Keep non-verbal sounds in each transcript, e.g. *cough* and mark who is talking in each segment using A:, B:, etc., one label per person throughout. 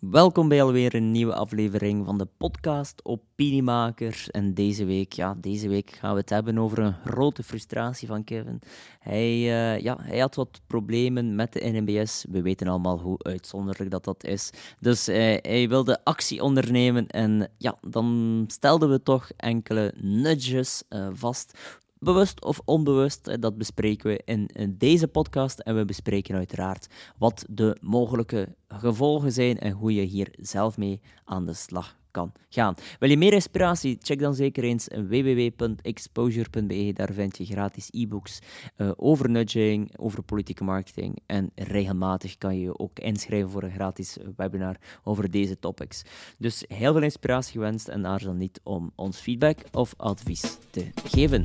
A: Welkom bij alweer een nieuwe aflevering van de podcast Opiniemakers. En deze week, ja, deze week gaan we het hebben over een grote frustratie van Kevin. Hij, eh, ja, hij had wat problemen met de NMBS. We weten allemaal hoe uitzonderlijk dat dat is. Dus uh, hij wilde actie ondernemen en ja, dan stelden we toch enkele nudges uh, vast bewust of onbewust, dat bespreken we in, deze podcast. En we bespreken uiteraard wat de mogelijke gevolgen zijn en hoe je hier zelf mee aan de slag kan gaan. Wil je meer inspiratie? Check dan zeker eens www.exposure.be. Daar vind je gratis e-books uh, over nudging, over politieke marketing. En regelmatig kan je je ook inschrijven voor een gratis webinar over deze topics. Dus heel veel inspiratie gewenst en aarzel niet om ons feedback of advies te geven.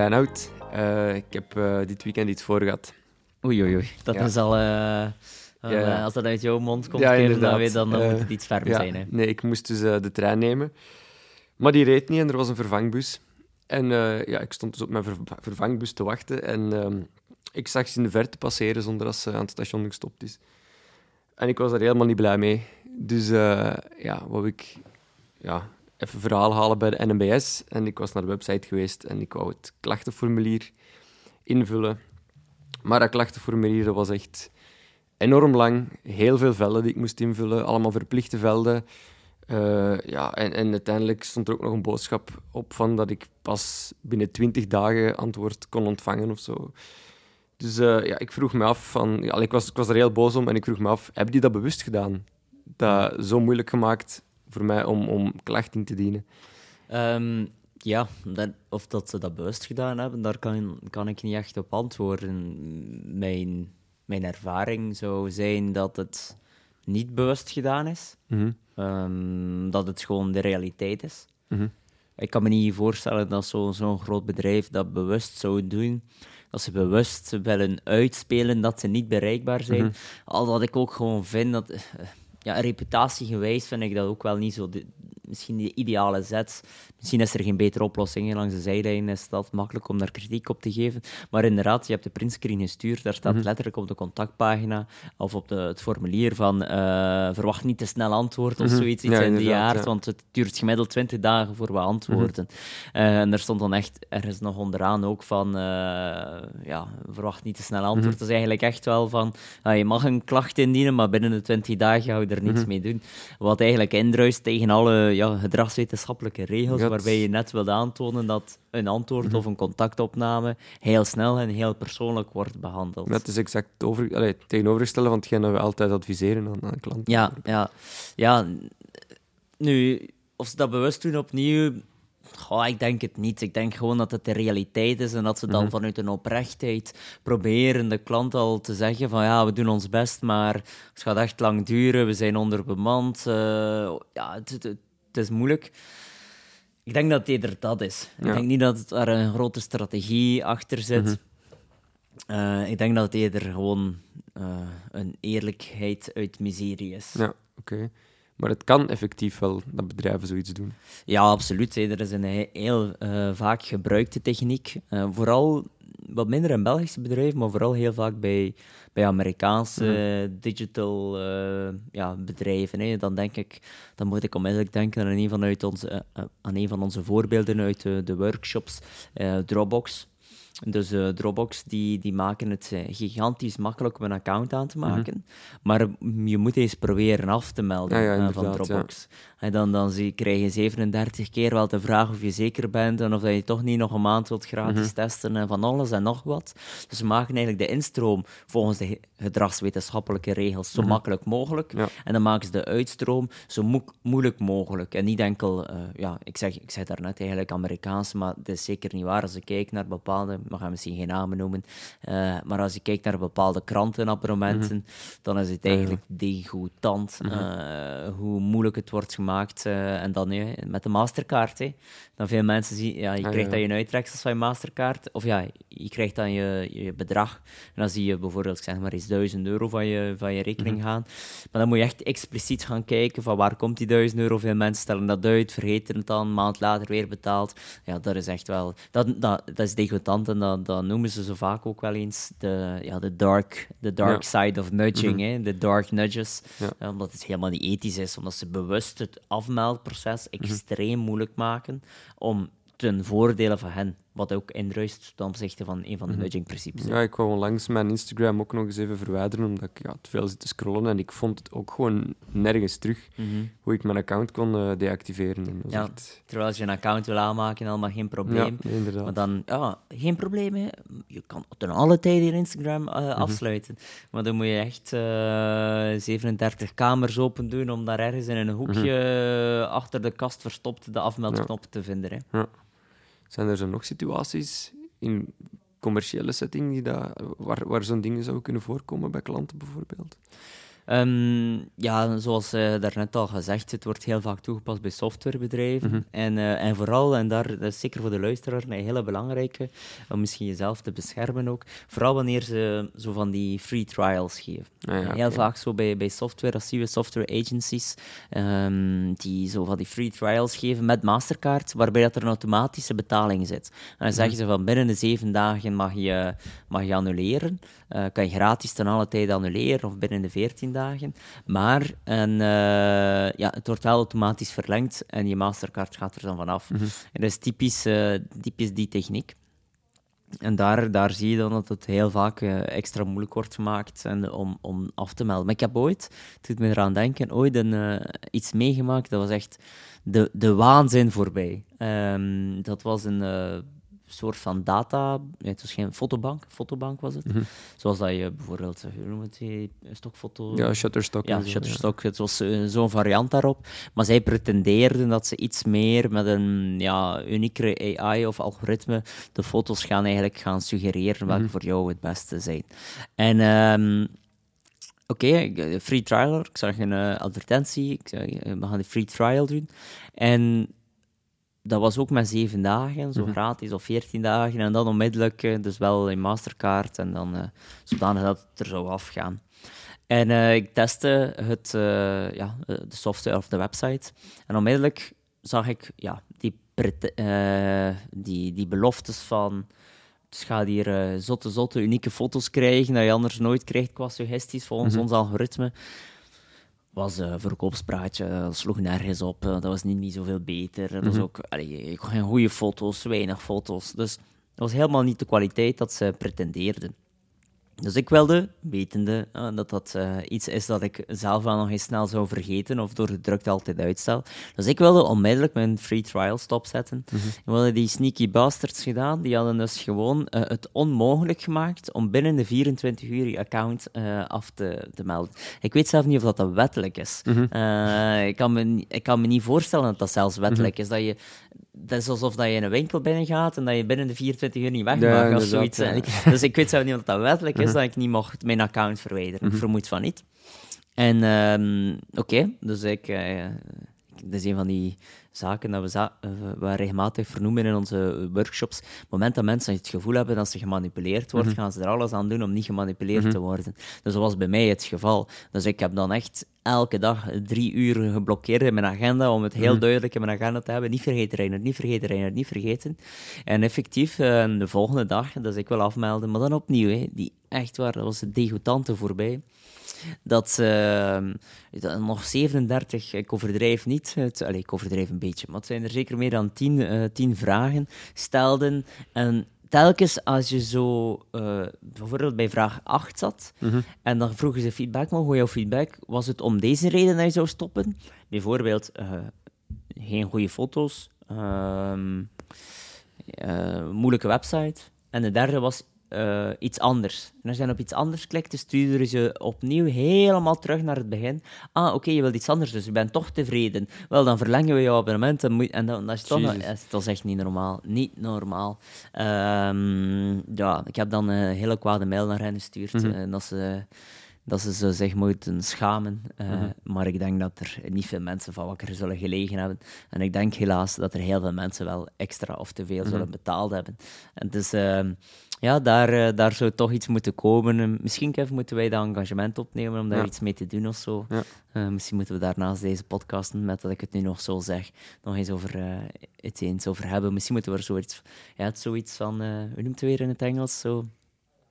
B: Reinoud. Uh, ik heb uh, dit weekend iets voor gehad.
A: Oei, oei, oei. Dat is al... Ja. Als dat uit jouw mond komt, ja, dan, dan, dan moet het iets ferm zijn. Hè?
B: Nee, ik moest dus de trein nemen. Maar die reed niet en er was een vervangbus. En ja, ik stond dus op mijn vervangbus te wachten. En ehm, ik zag ze in de verte passeren zonder dat ze aan het station gestopt is. En ik was daar helemaal niet blij mee. Dus ja, wat ik... Ja, even verhaal halen bij de NMBS. En ik was naar de website geweest en ik wou het klachtenformulier invullen. Maar dat klachtenformulier was echt enorm lang. Heel veel velden die ik moest invullen, allemaal verplichte velden. Uh, ja, en, en uiteindelijk stond er ook nog een boodschap op van dat ik pas binnen 20 dagen antwoord kon ontvangen of zo. Dus uh, ja, ik vroeg me af van... Ja, ik, was, ik was er heel boos om en ik vroeg me af, hebben die dat bewust gedaan? Dat zo moeilijk gemaakt voor mij om, om klacht in te dienen.
A: Um, ja, dat, of dat ze dat bewust gedaan hebben, daar kan, kan ik niet echt op antwoorden. Mijn, mijn ervaring zou zijn dat het niet bewust gedaan is. Mm -hmm. dat het gewoon de realiteit is. Mm -hmm. Ik kan me niet voorstellen dat zo'n zo groot bedrijf dat bewust zou doen. Dat ze bewust willen uitspelen dat ze niet bereikbaar zijn. Mm -hmm. Al dat ik ook gewoon vind dat ja, reputatiegewijs vind ik dat ook wel niet zo. De, misschien de ideale zet. Misschien is er geen betere oplossing. Langs de zijlijn is dat makkelijk om daar kritiek op te geven. Maar inderdaad, je hebt de printscreen gestuurd. Daar staat mhm. letterlijk op de contactpagina of op de, het formulier van uh, verwacht niet te snel antwoord of mhm. zoiets iets in die aard. Want het duurt gemiddeld 20 dagen voor we antwoorden. uh, en er stond dan echt ergens nog onderaan ook van uh, ja, verwacht niet te snel antwoord. Dat is eigenlijk echt wel van je mag een klacht indienen, maar binnen de 20 dagen ga je er niets mee doen. Wat eigenlijk indruist tegen alle ja, gedragswetenschappelijke regels, waarbij je net wilde aantonen dat een antwoord mhm. of een contactopname heel snel en heel persoonlijk wordt behandeld.
B: Dat is exact over, allee, tegenovergestelde van hetgeen dat we altijd adviseren aan, aan klanten.
A: Ja, ja, ja. Nu, of ze dat bewust doen opnieuw, Goh, ik denk het niet. Ik denk gewoon dat het de realiteit is en dat ze dan mhm. vanuit een oprechtheid proberen de klant al te zeggen van ja, we doen ons best, maar het gaat echt lang duren, we zijn onderbemand. Uh, ja, het, het, het is moeilijk. Ik denk dat het eerder dat is. Ik denk niet dat er een grote strategie achter zit. Mhm. Eh, ik denk dat het eerder gewoon uh, een eerlijkheid uit miserie is.
B: Ja, oké. Maar het kan effectief wel dat bedrijven zoiets doen.
A: Ja, absoluut. Er is een heel uh, vaak gebruikte techniek. vooral wat minder in Belgische bedrijven, maar vooral heel vaak bij, bij Amerikaanse mhm. digital uh, ja, bedrijven. Hè. Dan denk ik, dan moet ik onmiddellijk denken aan een van, uit onze, uh, aan een van onze voorbeelden uit de, de workshops, Dropbox. Dus uh, Dropbox die, die maken het eh, gigantisch makkelijk om een account aan te mhm. maken. Maar je moet eens proberen af te melden ja, ja, uh, van Dropbox. En dan, dan zie, krijg je 37 keer wel de vraag of je zeker bent en of dat je toch niet nog een maand wilt gratis mhm. testen en van alles en nog wat. Dus we maken eigenlijk de instroom volgens de gedragswetenschappelijke regels zo mhm. makkelijk mogelijk. En dan maken ze de uitstroom zo moeilijk mogelijk. En niet enkel, ja, ik zeg, ik zeg daarnet eigenlijk Amerikaans, maar dat is zeker niet waar als je kijkt naar bepaalde we gaan misschien geen namen noemen. Uh, maar als je kijkt naar bepaalde krantenabonnementen, mm dan is het eigenlijk degoutant mm uh, hoe moeilijk het wordt gemaakt. Uh, en dan nu met de Mastercard. Hè. Dan veel mensen zien, ja, je ah, krijgt dat je een uittreksel van je Mastercard. Of ja, je krijgt dan je, je bedrag. En dan zie je bijvoorbeeld, zeg maar eens 1000 euro van je, van je rekening
B: Mhm.
A: gaan. Maar dan moet je echt expliciet gaan kijken van waar komt die 1000 euro. Veel mensen stellen dat uit, vergeten het dan, een maand later weer betaald. Ja, dat is echt wel... Dat, dat, dat is degoutant en dat, dat noemen ze zo vaak ook wel eens de, ja, de dark, de dark side of nudging, hè, de dark nudges.
B: Ja.
A: Omdat het helemaal niet ethisch is, omdat ze bewust het afmeldproces extreem moeilijk maken om ten voordele van hen, wat ook indruist ten opzichte van een van de nudging-principes.
B: Ja, ik wou onlangs mijn Instagram ook nog eens even verwijderen, omdat ik ja, te veel zit te scrollen en ik vond het ook gewoon nergens terug
A: Mhm.
B: hoe ik mijn account kon eh, deactiveren. En
A: Ja.
B: echt-
A: Terwijl als je een account wil aanmaken, allemaal geen probleem.
B: Ja, inderdaad.
A: Maar dan, ja, geen probleem. Hè. Je kan ten alle tijden je Instagram eh,
B: Mhm.
A: afsluiten. Maar dan moet je echt eh 37 kamers open doen om daar ergens in een hoekje
B: Mhm.
A: achter de kast verstopt de afmeldknop te vinden. Hè.
B: Zijn er zo nog situaties in commerciële setting die waar, waar zo'n dingen zou kunnen voorkomen bij klanten bijvoorbeeld?
A: Ehm, ja, zoals eh daarnet al gezegd, het wordt heel vaak toegepast bij softwarebedrijven.
B: Mhm.
A: en, eh, en vooral, en daar, dat is zeker voor de luisteraar een hele belangrijke, om misschien jezelf te beschermen ook, vooral wanneer ze zo van die free trials geven.
B: Ah, ja,
A: heel vaak zo bij, bij software, dat zien we software agencies, ehm, die zo van die free trials geven met Mastercard, waarbij dat er een automatische betaling zit. En dan zeggen ze van binnen de zeven dagen mag je, mag je annuleren. Eh, kan je gratis ten alle tijde annuleren, of binnen de veertien dagen. Maar en, eh, ja, het wordt wel automatisch verlengd en je Mastercard gaat er dan vanaf. En dat is typisch, eh, typisch die techniek. En daar, daar zie je dan dat het heel vaak eh, extra moeilijk wordt gemaakt en, om, om af te melden. Maar ik heb ooit, het doet me eraan denken, ooit een, iets meegemaakt. Dat was echt de, de waanzin voorbij. Ehm, dat was een soort van data... het was geen fotobank, fotobank was het. Zoals dat je bijvoorbeeld, eh, hoe noem je het, die stokfoto...
B: Ja, Shutterstock.
A: Ja, Shutterstock, het was eh, zo'n variant daarop. Maar zij pretendeerden dat ze iets meer met een ja, uniekere AI of algoritme de foto's gaan eigenlijk gaan suggereren welke voor jou het beste zijn. En ehm, oké, ik- free trial, ik zag een eh, advertentie, ik zei, eh, we gaan de free trial doen. En dat was ook met zeven dagen, zo gratis, of veertien dagen. En dan onmiddellijk, eh, dus wel in Mastercard, en dan eh, zodanig dat het er zou afgaan. En eh, ik testte het, ja, de software of de website. En onmiddellijk zag ik ja, die, die, die beloftes van... Dus ga hier zotte, zotte, unieke foto's krijgen, dat je anders nooit krijgt qua suggesties volgens ons algoritme. Was een verkoopspraatje, dat sloeg nergens op. eh, dat was niet, niet zoveel beter. Dat was ook allee, ik kon geen goede foto's, weinig foto's. Dus dat was helemaal niet de kwaliteit dat ze pretendeerden. Dus ik wilde, wetende eh, dat dat eh, iets is dat ik zelf wel nog eens snel zou vergeten of door de drukte altijd uitstel. Dus ik wilde onmiddellijk mijn free trial stopzetten. En wat hadden die sneaky bastards gedaan? Die hadden dus gewoon eh, het onmogelijk gemaakt om binnen de 24 uur je account af te, te melden. Ik weet zelf niet of dat, dat wettelijk is. Eh, ik, kan me, ik kan me niet voorstellen dat dat zelfs wettelijk is. Dat je, dat is alsof dat je in een winkel binnengaat en dat je binnen de 24 uur niet weg mag of zoiets.
B: ja.
A: En ik- dus ik weet zelf niet of dat wettelijk is dat ik niet mocht mijn account verwijderen. Ik vermoed van niet. En ehm, oké, dus ik... eh, dat is een van die zaken dat we, za- eh, we regelmatig vernoemen in onze workshops. Op het moment dat mensen het gevoel hebben dat ze gemanipuleerd worden, gaan ze er alles aan doen om niet gemanipuleerd te worden. Dus dat was bij mij het geval. Dus ik heb dan echt elke dag drie uur geblokkeerd in mijn agenda om het heel duidelijk in mijn agenda te hebben. Niet vergeten, niet vergeten, niet vergeten. En effectief, eh, de volgende dag, dus ik wil afmelden, maar dan opnieuw, hè, die echt waar, dat was het degoutante voorbij dat ze eh, nog 37, ik overdrijf niet, het, ik overdrijf een beetje, maar het zijn er zeker meer dan 10, eh 10 vragen stelden. En telkens als je zo eh, bijvoorbeeld bij vraag 8 zat en dan vroegen ze feedback, maar hoe jouw feedback? Was het om deze reden dat je zou stoppen? Bijvoorbeeld eh, geen goede foto's, ehm, eh, moeilijke website. En de derde was eh, iets anders. En als je dan op iets anders klikte, stuurde ze opnieuw helemaal terug naar het begin. Ah, oké, je wilt iets anders, dus je bent toch tevreden. Wel, dan verlengen we jouw abonnement. En, moet- en dan, dat is toch nog, eh, dat is echt niet normaal. Niet normaal. Ehm, ja, ik heb dan een hele kwade mail naar hen gestuurd.
B: Mhm.
A: En dat ze dat ze zo zich moeten schamen. Eh,
B: Mhm.
A: Maar ik denk dat er niet veel mensen van wakker zullen gelegen hebben. En ik denk helaas dat er heel veel mensen wel extra of te veel
B: Mhm.
A: zullen betaald hebben. En dus ehm, ja, daar, eh, daar zou toch iets moeten komen. En misschien Kev, moeten wij dat engagement opnemen om daar
B: Ja.
A: iets mee te doen of zo.
B: Ja.
A: Eh, misschien moeten we daarnaast deze podcast, met dat ik het nu nog zo zeg, nog eens over eh, het eens over hebben. Misschien moeten we er zoiets, ja, zoiets van, eh hoe noemt het weer in het Engels? Zo.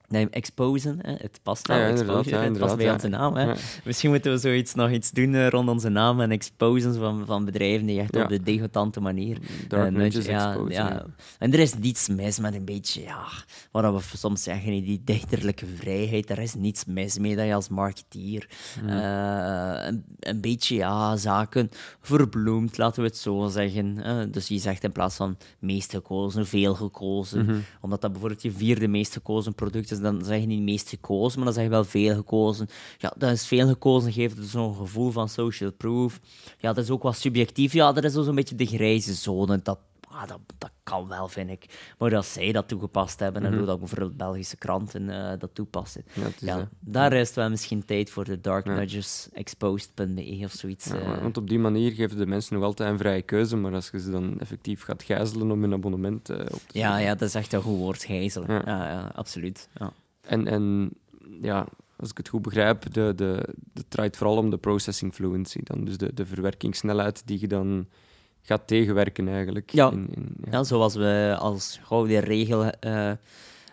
A: Nee, exposen, hè? het past wel,
B: Ja,
A: exposure,
B: ja,
A: het past bij onze naam. Hè?
B: Ja.
A: Misschien moeten we zoiets, nog iets doen eh, rond onze naam en exposen van, van bedrijven die echt op de degotante manier...
B: Dark
A: eh, ja,
B: exposen,
A: ja. En er is niets mis met een beetje, ja, wat we soms zeggen, die dichterlijke vrijheid. Er is niets mis mee dat je als marketeer eh, een, een beetje, ja, zaken verbloemt, laten we het zo zeggen. dus je zegt in plaats van meest gekozen, veel gekozen. Omdat dat bijvoorbeeld je vierde meest gekozen product is, dan zeg je niet meest gekozen, maar dan zeg je wel veel gekozen. Ja, dat is veel gekozen, geeft het zo'n gevoel van social proof. Ja, dat is ook wat subjectief. Ja, dat is zo zo'n beetje de grijze zone. Dat, ah, dat, dat kan wel, vind ik. Maar als zij dat toegepast hebben, en hoe dat bijvoorbeeld Belgische kranten eh, dat toepassen,
B: Ja, het is,
A: ja,
B: eh,
A: daar is het wel misschien tijd voor de Dark. Nudges exposed.be of zoiets. Eh.
B: want op die manier geven de mensen nog altijd een vrije keuze, maar als je ze dan effectief gaat gijzelen om hun abonnement op te
A: ja, ja, dat is echt een goed woord, gijzelen. Ja, absoluut. Ja.
B: En, en ja, als ik het goed begrijp, de, de, het draait vooral om de processing fluency. Dan, dus de, de verwerkingssnelheid die je dan gaat tegenwerken eigenlijk.
A: Ja.
B: In, in- ja.
A: Ja, zoals we als gouden regel eh,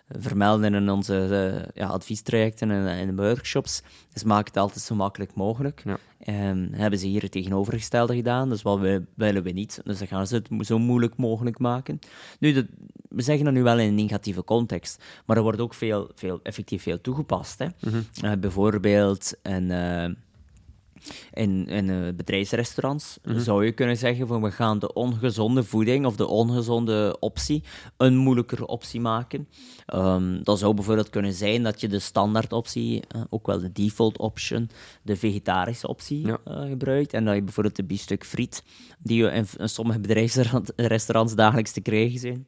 A: vermelden in onze eh, ja, adviestrajecten en, en workshops, dus maak het altijd zo makkelijk mogelijk.
B: Ja.
A: En hebben ze hier het tegenovergestelde gedaan, dus wat we, willen we niet. Dus dan gaan ze het zo moeilijk mogelijk maken. Nu, dat, we zeggen dat nu wel in een negatieve context, maar er wordt ook veel, veel, effectief veel toegepast. Hè.
B: Mhm.
A: Eh, bijvoorbeeld een... in, in eh, bedrijfsrestaurants zou je kunnen zeggen van we gaan de ongezonde voeding of de ongezonde optie een moeilijkere optie maken. Ehm, dat zou bijvoorbeeld kunnen zijn dat je de standaard optie, eh, ook wel de default option, de vegetarische optie
B: Ja.
A: eh, gebruikt. En dat je bijvoorbeeld de biefstuk friet, die je in, in sommige bedrijfsrestaurants dagelijks te krijgen zijn,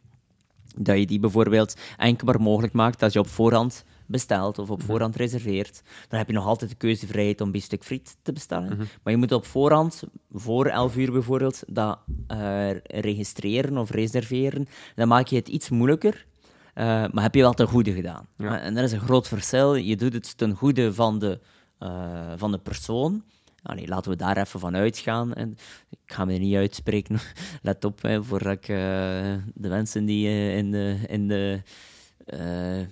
A: dat je die bijvoorbeeld enkel maar mogelijk maakt als je op voorhand bestelt of op voorhand reserveert. Dan heb je nog altijd de keuzevrijheid om biefstuk friet te bestellen. Maar je moet op voorhand, voor 11 uur bijvoorbeeld, dat eh, registreren of reserveren. Dan maak je het iets moeilijker. eh, maar heb je wel ten goede gedaan.
B: Ja.
A: En dat is een groot verschil. Je doet het ten goede van de, eh, van de persoon. Allee, laten we daar even van uitgaan. En ik ga me er niet uitspreken, *laughs* let op, hè, voordat ik de mensen die in de, in de,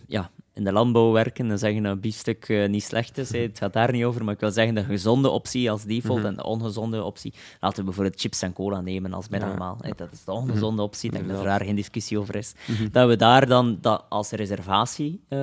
A: ja, in de landbouw werken en zeggen dat een biefstuk eh, niet slecht is. Het gaat daar niet over, maar ik wil zeggen de gezonde optie als default en de ongezonde optie. Laten we bijvoorbeeld chips en cola nemen als middagmaal. hè. Dat is de ongezonde optie, ik denk dat er daar geen discussie over is. Dat we daar dan dat als reservatie eh,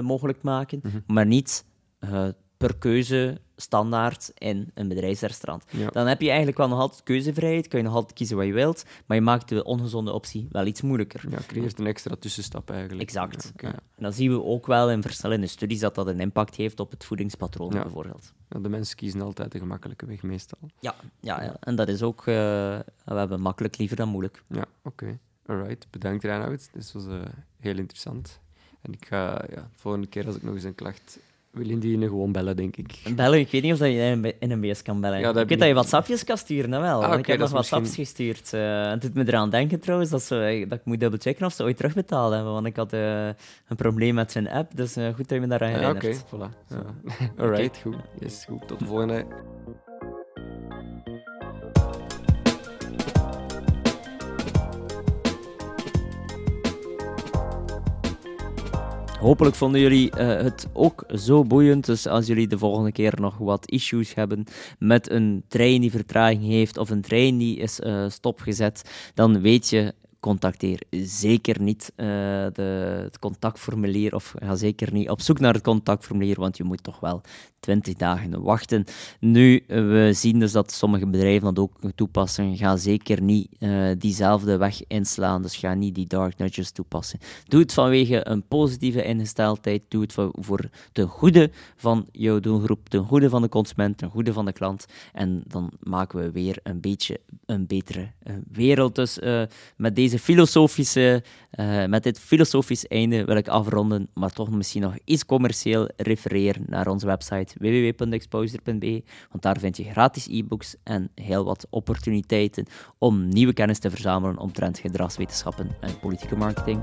A: mogelijk maken, maar niet eh, per keuze standaard in een bedrijfsrestaurant.
B: Ja.
A: Dan heb je eigenlijk wel nog altijd keuzevrijheid, kun je nog altijd kiezen wat je wilt, maar je maakt de ongezonde optie wel iets moeilijker.
B: Ja, creëert een extra tussenstap eigenlijk.
A: Exact.
B: Ja, oké.
A: Ja. En dan zien we ook wel in verschillende studies dat dat een impact heeft op het voedingspatroon, bijvoorbeeld.
B: De mensen kiezen altijd de gemakkelijke weg meestal.
A: Ja, ja, ja. en dat is ook... eh, we hebben makkelijk liever dan moeilijk.
B: Ja, oké. Alright, bedankt Reinoud. Dit was eh, heel interessant. En ik ga ja, de volgende keer als ik nog eens een klacht wil indienen, gewoon bellen, denk ik.
A: Bellen, ik weet niet of dat je in een- BS kan bellen.
B: Ja, dat
A: ik weet dat je. WhatsAppjes kan sturen, dat wel.
B: Ah,
A: ik heb nog WhatsApps gestuurd. eh, en het doet me eraan denken trouwens dat, ze, dat ik moet dubbel checken of ze ooit terugbetaald hebben. Want ik had eh, een probleem met zijn app, dus eh, goed dat je me daaraan
B: Ja,
A: herinnert.
B: oké, voilà. Ja. *laughs* Alright, goed. Yes, goed. Tot de volgende.
A: Hopelijk vonden jullie eh, het ook zo boeiend. Dus als jullie de volgende keer nog wat issues hebben met een trein die vertraging heeft of een trein die is eh, stopgezet, dan weet je, contacteer zeker niet eh, de, het contactformulier of ga zeker niet op zoek naar het contactformulier, want je moet toch wel 20 dagen wachten. Nu, eh, we zien dus dat sommige bedrijven dat ook toepassen. Ga zeker niet eh, diezelfde weg inslaan, dus ga niet die dark nudges toepassen. Doe het vanwege een positieve ingesteldheid. Doe het voor, voor ten goede van jouw doelgroep, ten goede van de consument, ten goede van de klant. En dan maken we weer een beetje een betere wereld. Dus met deze filosofische, uh, met dit filosofisch einde wil ik afronden, maar toch misschien nog iets commercieel refereren naar onze website www.exposure.be, want daar vind je gratis e-books en heel wat opportuniteiten om nieuwe kennis te verzamelen omtrent gedragswetenschappen en politieke marketing.